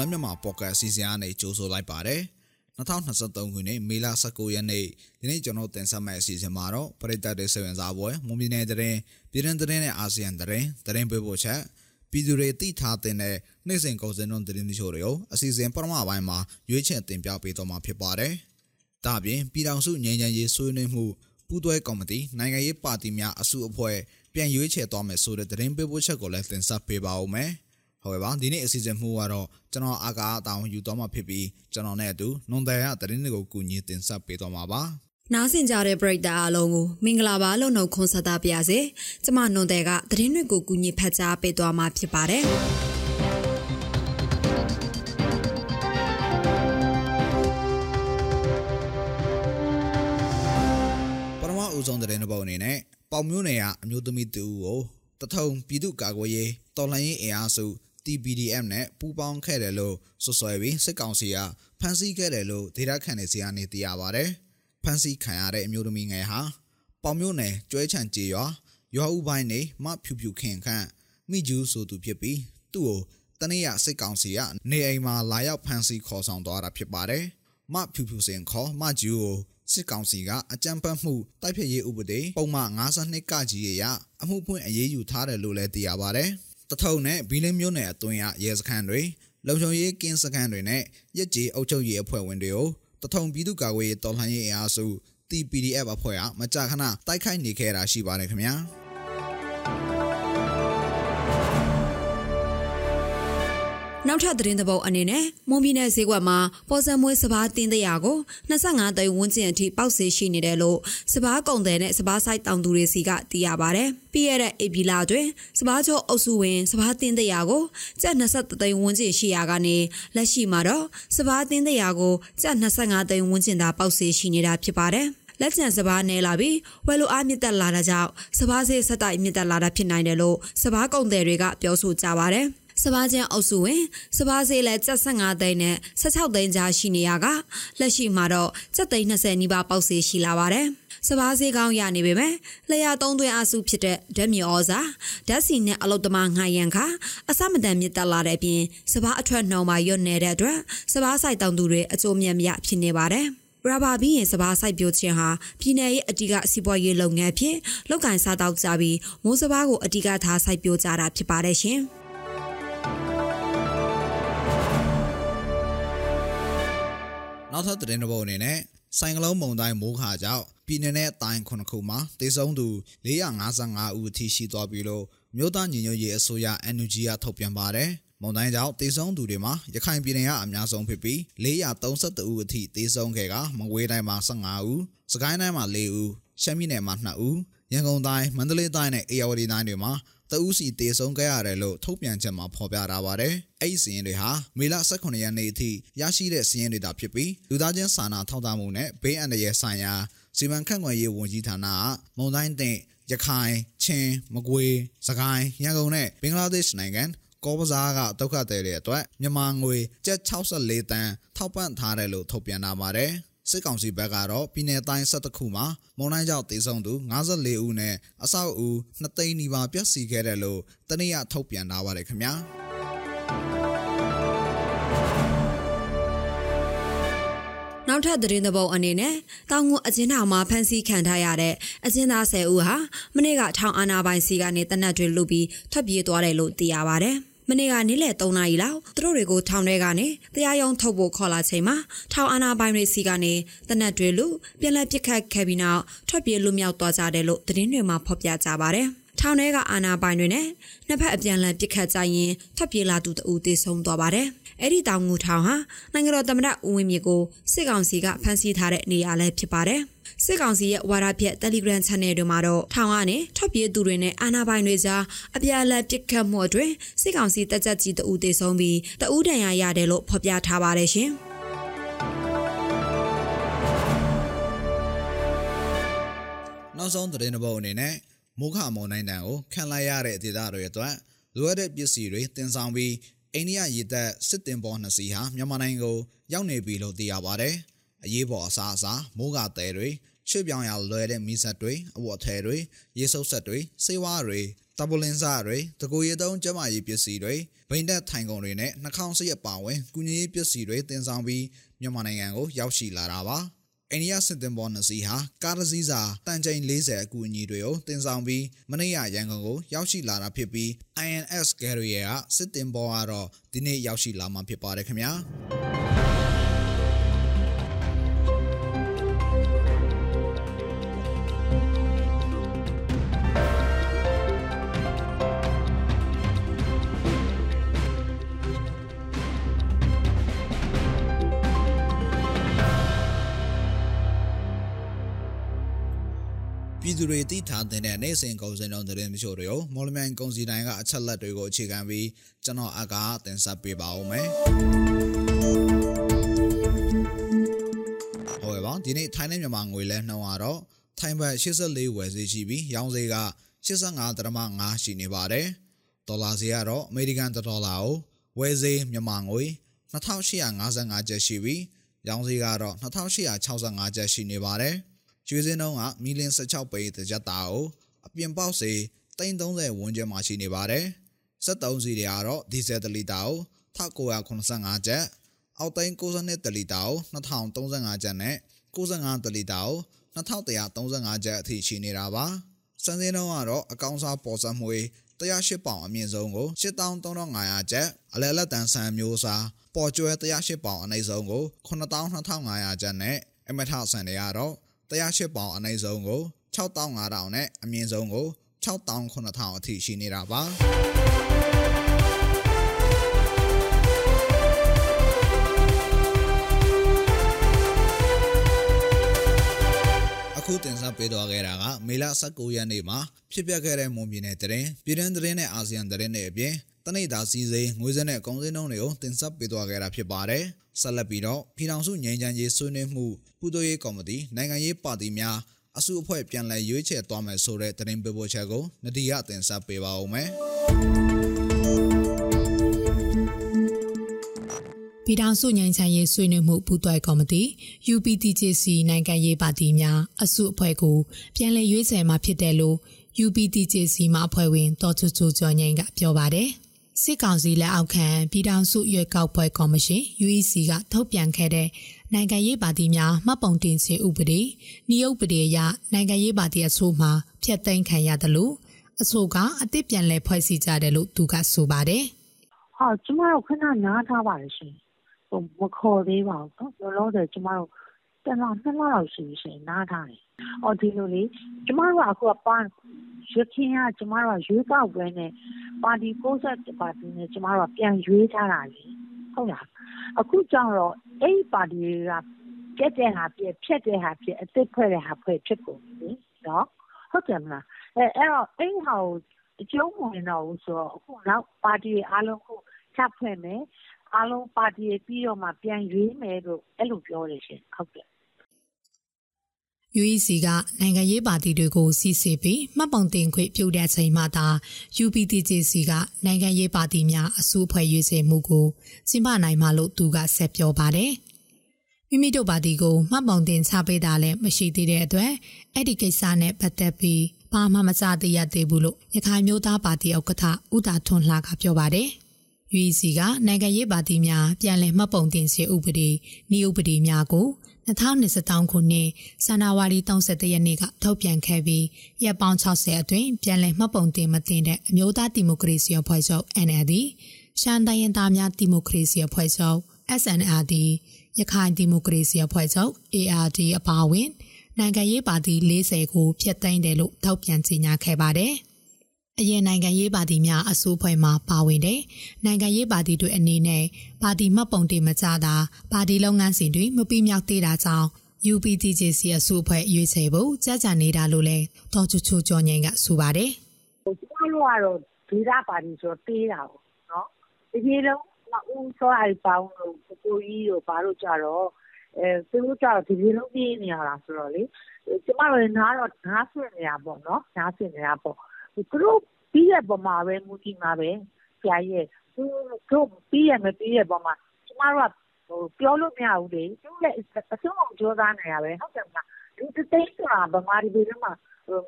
လမြန်မာပေါ့ကတ်အစီအစဉ်အနေကြိုးဆိုလိုက်ပါတယ်2023ခုနှစ်မေလ19ရက်နေ့ဒီနေ့ကျွန်တော်တင်ဆက်မယ့်အစီအစဉ်မှာတော့ပရိသတ်တွေစေဝင်စားပွဲမွန်ပြည်နယ်တရင်ပြည်တွင်းတရင်နဲ့အာဆီယံတရင်တရင်ပေးဖို့ချက်ပြည်သူတွေသိထားတဲ့နေ့စဉ်ကုန်စည်နှုန်းတရင်ချို့တွေကိုအစီအစဉ်ပထမပိုင်းမှာရွေးချယ်တင်ပြပေးတော့မှာဖြစ်ပါတယ်။ဒါပြင်ပြည်ထောင်စုငြိမ်းချမ်းရေးဆွေးနွေးမှုပူးတွဲကော်မတီနိုင်ငံရေးပါတီများအစုအဖွဲ့ပြန်ရွေးချယ်သွားမယ်ဆိုတဲ့သတင်းပေးပို့ချက်ကိုလည်းတင်ဆက်ပေးပါဦးမယ်။ ဟုတ်ပါဒီနေ့အစီအစဉ်မှုကတော့ကျွန်တော်အာကာအတောင်ယူသွားမှာဖြစ်ပြီးကျွန်တော်နဲ့အတူနွန်တယ်ရသတင်းတွေကိုကူညီတင်ဆက်ပေးသွားမှာပါ။နားဆင်ကြတဲ့ပရိသတ်အားလုံးကိုမင်္ဂလာပါလို့နှုတ်ခွန်းဆက်သပါရစေ။ကျမနွန်တယ်ကသတင်းတွေကိုကူညီဖတ်ကြားပေးသွားမှာဖြစ်ပါတယ်။ဦးဆုံးတဲ့တဲ့ဘုံအနေနဲ့ပေါင်မျိုးနယ်ကအမျိုးသမီးတူကိုတထုံပြည်သူ့ကာကွယ်ရေးတော်လှန်ရေးအင်အားစု TPDM နဲ့ပူးပေါင်းခဲ့တယ်လို့ဆွဆွဲပြီးစစ်ကောင်စီကဖမ်းဆီးခဲ့တယ်လို့ဒေတာခန့်နေစီကနေသိရပါဗျ။ဖမ်းဆီးခံရတဲ့အမျိုးသမီးငယ်ဟာပေါင်မျိုးနယ်ကျွဲချန်ကြေရွာရွာဦးပိုင်းနေမဖြူဖြူခင်ခန့်မိကျူးဆိုသူဖြစ်ပြီးသူ့ကိုတနေ့ရစစ်ကောင်စီကနေအိမ်မှာလာရောက်ဖမ်းဆီးခေါ်ဆောင်သွားတာဖြစ်ပါတယ်။မဖြူဖြူစင်ခေါ်မကျူးကိုစစ်ကောင်စီကအကြမ်းဖက်မှုတိုက်ဖျက်ရေးဥပဒေပုံမှန်52ကကြီးရအမှုဖွင့်အရေးယူထားတယ်လို့လည်းသိရပါတယ်။ တထုံနဲ့ဘီလင်းမျိုးနယ်အတွင်းရရဲစခန်းတွေလုံခြုံရေးကင်းစခန်းတွေနဲ့ရက်ကြီးအုပ်ချုပ်ရေးအဖွဲ့ဝင်တွေကိုတထုံပြည်သူ့ကာကွယ်ရေးတော်လှန်ရေးအင်အားစု TPDF အဖွဲ့ကမကြာခဏတိုက်ခိုက်နေခဲ့တာရှိပါတယ်ခင်ဗျာ။ နောက်ထပ်သတင်းသဘောအနေနဲ့မွန်ပြည်နယ်ဈေးကွက်မှာပေါ်စံမွေးစပားတင်းတရာကို25သိန်းဝန်းကျင်အထိပေါက်စေရှိနေတယ်လို့စပားကုန်တယ်နဲ့စပားဆိုင်တောင်သူတွေစီကသိရပါဗျ။ပြီးရတဲ့ဧပြီလတွင်စပားချိုအုပ်စုဝင်စပားတင်းတရာကိုကျပ်23သိန်းဝန်းကျင်ရှိရာကနေလက်ရှိမှာတော့စပားတင်းတရာကိုကျပ်25သိန်းဝန်းကျင်သာပေါက်စေရှိနေတာဖြစ်ပါတယ်။လက်ကျန်စပားနဲလာပြီးဝယ်လိုအားမြင့်တက်လာတာကြောင့်စပားစေးဆက်တိုက်မြင့်တက်လာတာဖြစ်နိုင်တယ်လို့စပားကုန်တယ်တွေကပြောဆိုကြပါဗျ။ စပားကျန်းအုပ်စုဝင်စပားဈေးလဲကျပ်15သိန်းနဲ့16သိန်းကြားရှိနေရကလက်ရှိမှာတော့ကျပ်သိန်း20နီးပါးပေါက်ဈေးရှိလာပါတယ်စပားဈေးကောင်းရနေပေမဲ့လျှာသုံးသွင်းအစုဖြစ်တဲ့ဓာတ်မြေဩဇာဓာတ်စီနဲ့အလုတ်သမားငှားရန်ခါအစမတန်မြင့်တက်လာတဲ့အပြင်စပားအထွက်နှုံမှာရွတ်နေတဲ့အတွက်စပားဆိုင်တောင်သူတွေအကျိုးမြတ်မြဖြစ်နေပါတယ်ရဘာဘီရင်စပားစိုက်ပျိုးခြင်းဟာပြည်내ရဲ့အတိကစီးပွားရေးလုပ်ငန်းဖြစ်လောက်ကင်စားတောက်ကြပြီးမိုးစပားကိုအတိကထားစိုက်ပျိုးကြတာဖြစ်ပါတယ်ရှင်။ နောက်ထပ်သတင်းတစ်ပုဒ်အနေနဲ့ဆိုင်ကလုံးမုံတိုင်းမိုးခါကြောင့်ပြည်내နဲ့တိုင်းခုနှစ်ခုမှာတေဆုံးသူ455ဦးအထိရှိသွားပြီလို့မြို့သားညီညွတ်ရေးအစိုးရ NUG ကထုတ်ပြန်ပါတယ်။မုံတိုင်းကြောင့်တေဆုံးသူတွေမှာရခိုင်ပြည်နယ်ကအများဆုံးဖြစ်ပြီး432ဦးအထိတေဆုံးခဲ့ကမကွေးတိုင်းမှာ15ဦး၊စကိုင်းတိုင်းမှာ4ဦး၊ရှမ်းပြည်နယ်မှာ2ဦး၊ရန်ကုန်တိုင်းမန္တလေးတိုင်းနဲ့အေရဝတီတိုင်းတွေမှာ တဦးစီတေဆုံးခဲ့ရတယ်လို့ထုတ်ပြန်ချက်မှာဖော်ပြထားပါတယ်။အဲ့ဒီစီးရင်တွေဟာမေလ18ရက်နေ့အထိရရှိတဲ့စီးရင်တွေသာဖြစ်ပြီးလူသားချင်းစာနာထောက်ထားမှုနဲ့ဘေးအန္တရာယ်ဆိုင်ရာစီမံခန့်ခွဲရေးဝန်ကြီးဌာနကမုံတိုင်းတင်ရခိုင်ချင်းမကွေးစကိုင်းရန်ကုန်နဲ့ဘင်္ဂလားဒေ့ရှ်နိုင်ငံကောပစားကဒုက္ခသည်တွေအတွက်မြန်မာငွေကျပ်64တန်းထောက်ပံ့ထားတယ်လို့ထုတ်ပြန်ထားပါတယ်။ စစ်ကောင်စီဘက်ကတော့ပြည်내တိုင်း17ခုမှာမုံတိုင်းကြောင့်တေဆုံးသူ54ဦးနဲ့အဆောက်အဦ2သိန်းနီးပါးပျက်စီးခဲ့တယ်လို့တနည်းအားထုတ်ပြန်ထားပါတယ်ခင်ဗျာနောက်ထပ်သတင်းသဘောအနေနဲ့တောင်ငူအကျဉ်းထောင်မှာဖမ်းဆီးခံထားရတဲ့အကျဉ်းသား10ဦးဟာမနေ့ကထောင်အာဏာပိုင်စီကနေတနက်တွေလုပြီးထွက်ပြေးသွားတယ်လို့သိရပါဗျ။ မနေ့ကနေ့လယ်3နာရီလောက်သူတို့တွေကိုထောင်ထဲကနေတရားရုံးထုတ်ဖို့ခေါ်လာချိန်မှာထောင်အာဏာပိုင်တွေစီကနေတနက်တွေလူပြန်လည်ပစ်ခတ်ခဲ့ပြီးနောက်ထွက်ပြေးလွတ်မြောက်သွားကြတယ်လို့သတင်းတွေမှာဖော်ပြကြပါတယ်။ထောင်ထဲကအာဏာပိုင်တွေနဲ့နှစ်ဖက်အပြန်အလှန်ပစ်ခတ်ကြရင်ထွက်ပြေးလာသူတဦးသေဆုံးသွားပါတယ်။ အဲ့ဒီတောင်ငူထောင်ဟာနိုင်ငံတော်သမ္မတဦးဝင်းမြင့်ကိုစစ်ကောင်စီကဖမ်းဆီးထားတဲ့နေရာလည်းဖြစ်ပါတယ်။စစ်ကောင်စီရဲ့ဝါဒဖြတ် Telegram Channel တွေမှာတော့ထောင်ကနေထွက်ပြေးသူတွေနဲ့အာဏာပိုင်တွေကြားအပြာလက်ပစ်ခတ်မှုအတွင်းစစ်ကောင်စီတပ်ချက်ကြီးတဦးသေဆုံးပြီးတဦးဒဏ်ရာရတယ်လို့ဖော်ပြထားပါတယ်ရှင်။နောက်ဆုံးသတင်းတစ်ပုဒ်အနေနဲ့မုခမုံနိုင်တန်ကိုခံလိုက်ရတဲ့ဒေသတွေအတွက်လိုအပ်တဲ့ပစ္စည်းတွေတင်ဆောင်ပြီး အိန္ဒိယရေတပ်စစ်တင်ပေါ်နှစ်စီးဟာမြန်မာနိုင်ငံကိုရောက်နေပြီလို့သိရပါတယ်။အရေးပေါ်အစားအစာမိုးကတဲတွေချွေပြောင်းရလွယ်တဲ့မီးစက်တွေအဝတ်အထည်တွေရေဆုပ်ဆက်တွေစေဝါတွေတပလင်စားတွေတကူရီသုံးကျမကြီးပစ္စည်းတွေဗိန်တက်ထိုင်ကုန်တွေနဲ့နှာခေါင်းစရက်ပါဝင်ကုညရေးပစ္စည်းတွေတင်ဆောင်ပြီးမြန်မာနိုင်ငံကိုရောက်ရှိလာတာပါ အိန္ဒိယစစ်တင်ပေါ်နှစ်စီးဟာကားတစ်စီးစာတန်ချိန်40အကူအညီတွေကိုတင်ဆောင်ပြီးမနေ့ကရန်ကုန်ကိုရောက်ရှိလာတာဖြစ်ပြီး INS Carrier ကစစ်တင်ပေါ်ကတော့ဒီနေ့ရောက်ရှိလာမှာဖြစ်ပါတယ်ခင်ဗျာ ပြည်သူတွေသိထားတဲ့နေ့စဉ်ကုန်စည်နှုန်းသတင်းချို့တွေကိုမော်လမြိုင်ကုန်စည်တိုင်းကအချက်လက်တွေကိုအခြေခံပြီးကျွန်တော်အကားတင်ဆက်ပေးပါဦးမယ်။ဟုတ်ပါဒီနေ့ထိုင်းနဲ့မြန်မာငွေလဲနှုန်းကတော့ထိုင်းဘတ်84ဝယ်ဈေးရှိပြီးရောင်းဈေးက85.5ရှိနေပါတယ်။ဒေါ်လာဈေးကတော့အမေရိကန်ဒေါ်လာကိုဝယ်ဈေးမြန်မာငွေ2855ကျပ်ရှိပြီးရောင်းဈေးကတော့2865ကျပ်ရှိနေပါတယ်။ ရွှေစင်းနှုန်းကမီလင်16ပေတကြတာကိုအပြင်ပေါက်စေ330ဝန်းကျင်မှာရှိနေပါတယ်။73စီတွေကတော့ဒီဇယ်တလီတာကို1985ကျပ်အောက်သိန်း62တလီတာကို2035ကျပ်နဲ့95တလီတာကို2135ကျပ်အထိရှိနေတာပါ။စံစင်းနှုန်းကတော့အကောင်စားပေါ်ဆက်မှု108ပေါင်အမြင့်ဆုံးကို83,500ကျပ်အလဲလက်တန်ဆန်မျိုးစားပေါ်ကျွဲ108ပေါင်အနည်းဆုံးကို92,500ကျပ်နဲ့အမထဆန်တွေကတော့ 108ပေါင်အနည်းဆုံးကို6500နဲ့အမြင့်ဆုံးကို6900အထိရှိနေတာပါအခုတင်ဆက်ပေးသွားခဲ့တာကမေလ19ရက်နေ့မှာဖြစ်ပျက်ခဲ့တဲ့မွန်ပြည်နယ်တရင်ပြည်တွင်းတရင်နဲ့အာဆီယံတရင်တွေအပြင် တနိဒါစီစိငွေစက်နဲ့ကုန်စည်နှုန်းတွေကိုတင်ဆက်ပေးသွားခဲ့တာဖြစ်ပါတယ်။ဆက်လက်ပြီးတော့ပြည်ထောင်စုငြိမ်းချမ်းရေးဆွေးနွေးမှုပူးတွဲရေးကော်မတီနိုင်ငံရေးပါတီများအစုအဖွဲ့ပြန်လည်ရွေးချယ်သွားမယ်ဆိုတဲ့သတင်းပေးပို့ချက်ကိုနဒီရတင်ဆက်ပေးပါဦးမယ်။ပြည်ထောင်စုငြိမ်းချမ်းရေးဆွေးနွေးမှုပူးတွဲကော်မတီ UPTJC နိုင်ငံရေးပါတီများအစုအဖွဲ့ကိုပြန်လည်ရွေးချယ်မှာဖြစ်တယ်လို့ UPTJC မှအဖွဲ့ဝင်တော်ချူချူကျော်ငိန်ကပြောပါတယ်။ စစ်ကောင်စီလက်အောက်ခံပြည်ထောင်စုရွေးကောက်ပွဲကော်မရှင် UEC ကထုတ်ပြန်ခဲ့တဲ့နိုင်ငံရေးပါတီများမှတ်ပုံတင်ခြင်းဥပဒေ၊ဤဥပဒေအရနိုင်ငံရေးပါတီအဆိုမှာဖျက်သိမ်းခံရတယ်လို့အဆိုကအစ်စ်ပြန်လည်ဖွဲ့စည်းကြတယ်လို့သူကဆိုပါတယ်။ဟာကျမတို့ခဏနားထားပါလိမ့်ရှင်။ဟိုမခေါ်သေးပါဘူးနော်။လောလောဆယ်ကျမတို့ တလားနှစ်လလောက်ရှိရှင်နားထားတယ်။အော်ဒီလိုလေကျမတို့ကအခုကပန်းရခင်ကကျမတို့ကရွေးကောက်ပွဲနဲ့ပါတီ61ပါတီနဲ့ကျမတို့ကပြန်ရွေးထားတာလေဟုတ်လားအခုကြောင့်တော့အဲ့ဒီပါတီတွေကပြက်တဲ့ဟာပြက်ဖြက်တဲ့ဟာပြက်အစ်ဖွဲ့တဲ့ဟာဖွဲ့ဖြစ်ကုန်ပြီနော်ဟုတ်တယ်မလားအဲအဲ့တော့အဲ့ဒီဟာကိုအကျုံးဝင်တော့ဘူးဆိုတော့အခုနောက်ပါတီအားလုံးကိုချက်ဖွဲ့မယ်အားလုံးပါတီပြီးတော့မှပြန်ရွေးမယ်လို့အဲ့လိုပြောတယ်ရှင်ဟုတ်တယ် UEC ကနိုင်ငံရေးပါတီတွေကိုစီစစ်ပြီးမှတ်ပုံတင်ခွင့်ပြုတဲ့ချိန်မှသာ UPTJC ကနိုင်ငံရေးပါတီများအစုအဖွဲ့ရွေးချယ်မှုကိုကျင်းပနိုင်မှာလို့သူကဆက်ပြောပါတယ်။မိမိတို့ပါတီကိုမှတ်ပုံတင်ချပေးတာလည်းမရှိသေးတဲ့အတွက်အဲ့ဒီကိစ္စနဲ့ပတ်သက်ပြီးဘာမှမကြားသိရသေးဘူးလို့ရခိုင်မျိုးသားပါတီဥက္ကဋ္ဌဦးတာထွန်းလှကပြောပါတယ်။ UEC ကနိုင်ငံရေးပါတီများပြန်လည်မှတ်ပုံတင်ခြင်းဥပဒေဤဥပဒေများကို 2023ခုနှစ်ဇန်နဝါရီ31ရက်နေ့ကထုတ်ပြန်ခဲ့ပြီးရက်ပေါင်း60အတွင်းပြန်လည်မှတ်ပုံတင်မတင်တဲ့အမျိုးသားဒီမိုကရေစီအဖွဲ့ချုပ် NLD ရှမ်းတိုင်းရင်းသားများဒီမိုကရေစီအဖွဲ့ချုပ် SNLD ရခိုင်ဒီမိုကရေစီအဖွဲ့ချုပ် ARD အပါအဝင်နိုင်ငံရေးပါတီ40ကိုဖျက်သိမ်းတယ်လို့ထုတ်ပြန်ကြေညာခဲ့ပါတယ်။ အရင်နိုင်ငံရေးပါတီများအစိုးဖွဲ့မှာပါဝင်တဲ့နိုင်ငံရေးပါတီတွေအနေနဲ့ပါတီမှတ်ပုံတင်မကြတာပါတီလုပ်ငန်းစဉ်တွေမပြီးမြောက်သေးတာကြောင့် UPTJC အစိုးဖွဲ့ရွေးချယ်ဖို့ကြာကြာနေတာလို့လည်းတော်ချူချူကျော်ငင်ကဆိုပါတယ်။ကျမတို့ကတော့ဒေသပါတီဆိုတေးတာပေါ့နော်။ဒီလိုလုံးဦးစောအိုက်ပေါင်းလို့ကိုကြီးတို့ဘာလို့ကြတော့အဲသူတို့ကြတော့ဒီလိုလုံးပြေးနေရတာဆိုတော့လေကျမတို့နားတော့နားဆွနေတာပေါ့နော်။နားဆွနေတာပေါ့။ သူတို့ပြီးတဲ့အပေါ်မှာပဲမူတည်မှာပဲဆရာကြီးရဲ့သူတို့ပြီးရမပြီးရဲ့ပေါ်မှာကျမတို့ကဟိုပြောလို့မရဘူးလေသူလည်းအဆုံးအောင်ကြိုးစားနေရပဲဟုတ်တယ်မလားလူတိတ်ဆိုတာဗမာပြည်ပြည်မှာ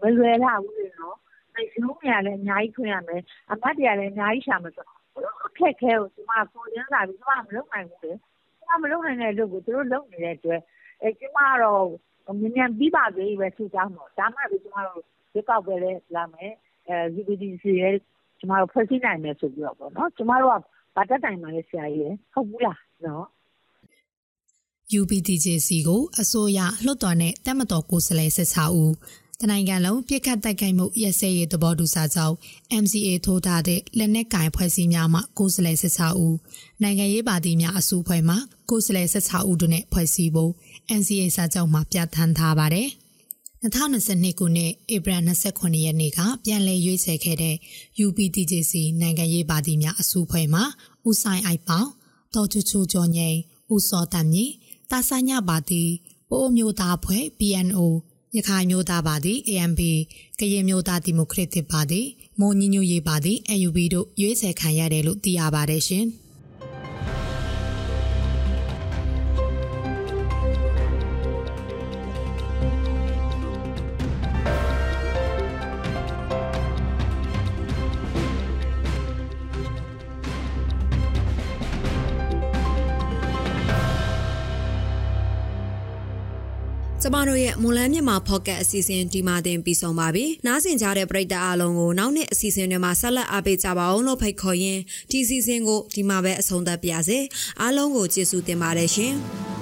မလွယ်လာဘူးလေနော်အဲရုံးတွေကလည်းအများကြီးခွင့်ရမယ်အမတ်တွေကလည်းအများကြီးရှာမယ်ဆိုတော့အခက်ခဲကိုကျမကိုရင်းလာပြီးကျမမလုပ်နိုင်ဘူးလေကျမမလုပ်နိုင်တဲ့လုပ်ကိုသူတို့လုပ်နေတဲ့အတွက်အဲကျမတော့မြန်မြန်ပြီးပါသေးပဲသူကြောင်းတော့ဒါမှပဲကျမတို့ဒီကောက်ပဲလဲလာမယ် အဲ UPDC ရဲ့ကျမတို့ ဖွဲ့စည်းနိုင်မယ်ဆိုပြီးတော့ပေါ့နော် ကျမတို့ကဗတ်တက်တိုင်မှာလေဆရာကြီးဟုတ်ဘူးလားနော် UPTJC ကို အစိုးရ လွှတ်တော်နဲ့တက်မတော်ကိုယ်စားလှယ်16ဦးတနိုင်ငံလုံးပြစ်ခတ်တိုက်ခိုက်မှုရစဲရေး သဘောတူစာချုပ် MCA ထိုးထားတဲ့ လက်နက်ကင်ဖွဲ့စည်းများမှ ကိုယ်စားလှယ်16ဦး နိုင်ငံရေးပါတီများအစုအဖွဲ့မှ ကိုယ်စားလှယ်16ဦးတို့နဲ့ ဖွဲ့စည်းဖို့ NCA စာချုပ်မှာ ပြဋ္ဌာန်းထားပါတယ် 2022ခုနှစ်ဧပြီ29ရက်နေ့ကပြန်လည်ရွေးချယ်ခဲ့တဲ့ UPTJC နိုင်ငံရေးပါတီများအစုအဖွဲ့မှဦးဆိုင်အိုက်ပေါင်တော်ချူချူကျော်ငိန်ဦးစောတမြင့်တာဆာညပါတီပိုးမျိုးသားဖွဲ့ PNO ရခိုင်မျိုးသားပါတီ AMP ကရင်မျိုးသားဒီမိုကရက်တစ်ပါတီမွန်ညညူရေးပါတီ AUB တို့ရွေးချယ်ခံရတယ်လို့သိရပါတယ်ရှင်။ ကျမတို့ရဲ့မွန်လန်းမြန်မာဖော့ကတ်အစီအစဉ်ဒီမှာတင်ပြီးဆုံးပါပြီ။နားဆင်ကြတဲ့ပရိသတ်အားလုံးကိုနောက်နှစ်အစီအစဉ်တွေမှာဆက်လက်အားပေးကြပါအောင်လို့ဖိတ်ခေါ်ရင်းဒီအစီအစဉ်ကိုဒီမှာပဲအဆုံးသတ်ပါရစေ။အားလုံးကိုကျေးဇူးတင်ပါတယ်ရှင်။